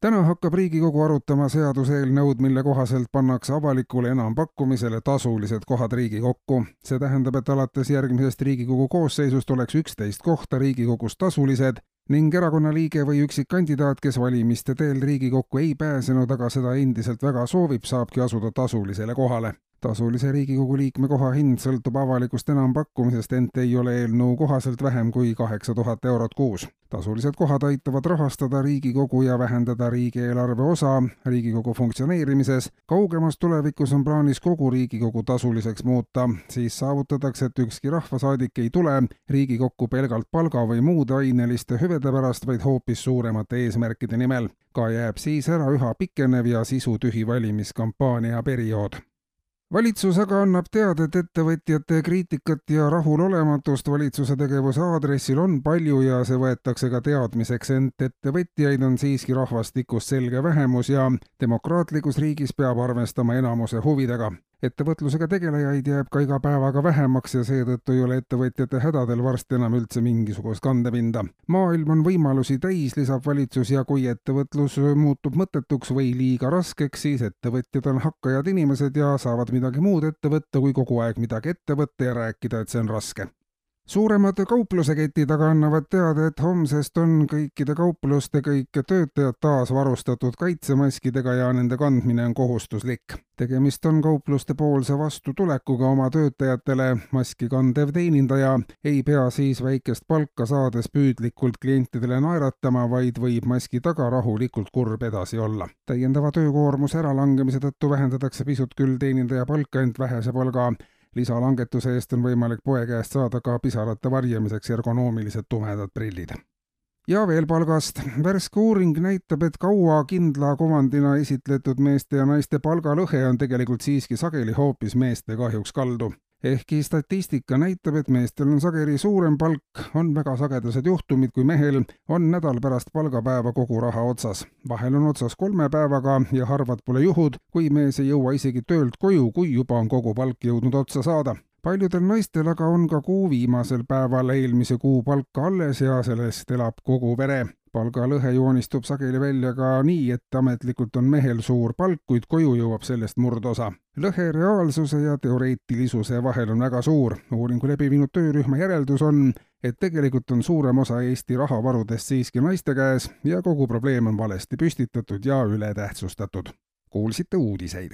täna hakkab Riigikogu arutama seaduseelnõud, mille kohaselt pannakse avalikule enampakkumisele tasulised kohad Riigikokku. see tähendab, et alates järgmisest Riigikogu koosseisust oleks üksteist kohta Riigikogus tasulised ning erakonnaliige või üksikkandidaat, kes valimiste teel Riigikokku ei pääsenud, aga seda endiselt väga soovib, saabki asuda tasulisele kohale tasulise Riigikogu liikme koha hind sõltub avalikust enampakkumisest, ent ei ole eelnõu kohaselt vähem kui kaheksa tuhat eurot kuus. tasulised kohad aitavad rahastada Riigikogu ja vähendada riigieelarve osa Riigikogu funktsioneerimises. kaugemas tulevikus on plaanis kogu Riigikogu tasuliseks muuta, siis saavutatakse, et ükski rahvasaadik ei tule Riigikokku pelgalt palga või muude aineliste hüvede pärast, vaid hoopis suuremate eesmärkide nimel. ka jääb siis ära üha pikenev ja sisutühi valimiskampaania periood valitsus aga annab teada, et ettevõtjate kriitikat ja rahulolematust valitsuse tegevuse aadressil on palju ja see võetakse ka teadmiseks, ent ettevõtjaid on siiski rahvastikus selge vähemus ja demokraatlikus riigis peab arvestama enamuse huvidega ettevõtlusega tegelejaid jääb ka iga päevaga vähemaks ja seetõttu ei ole ettevõtjate hädadel varsti enam üldse mingisugust kandepinda. maailm on võimalusi täis, lisab valitsus ja kui ettevõtlus muutub mõttetuks või liiga raskeks, siis ettevõtjad on hakkajad inimesed ja saavad midagi muud ette võtta, kui kogu aeg midagi ette võtta ja rääkida, et see on raske suuremad kaupluseketid aga annavad teada, et homsest on kõikide kaupluste kõik töötajad taas varustatud kaitsemaskidega ja nende kandmine on kohustuslik. tegemist on kaupluste poolse vastutulekuga oma töötajatele, maski kandev teenindaja ei pea siis väikest palka saades püüdlikult klientidele naeratama, vaid võib maski taga rahulikult kurb edasi olla. täiendava töökoormuse äralangemise tõttu vähendatakse pisut küll teenindaja palka, ent vähese palga lisalangetuse eest on võimalik poe käest saada ka pisarate varjamiseks ergonoomilised tumedad prillid. ja veel palgast. värske uuring näitab, et kaua kindla kuvandina esitletud meeste ja naiste palgalõhe on tegelikult siiski sageli hoopis meeste kahjuks kaldu ehkki statistika näitab, et meestel on sageli suurem palk, on väga sagedased juhtumid, kui mehel on nädal pärast palgapäeva kogu raha otsas. vahel on otsas kolme päevaga ja harvad pole juhud, kui mees ei jõua isegi töölt koju, kui juba on kogu palk jõudnud otsa saada paljudel naistel aga on ka kuu viimasel päeval eelmise kuu palka alles ja sellest elab kogu pere palgalõhe joonistub sageli välja ka nii, et ametlikult on mehel suur palk, kuid koju jõuab sellest murdosa. lõhe reaalsuse ja teoreetilisuse vahel on väga suur. uuringu läbi viinud töörühma järeldus on, et tegelikult on suurem osa Eesti rahavarudest siiski naiste käes ja kogu probleem on valesti püstitatud ja ületähtsustatud. kuulsite uudiseid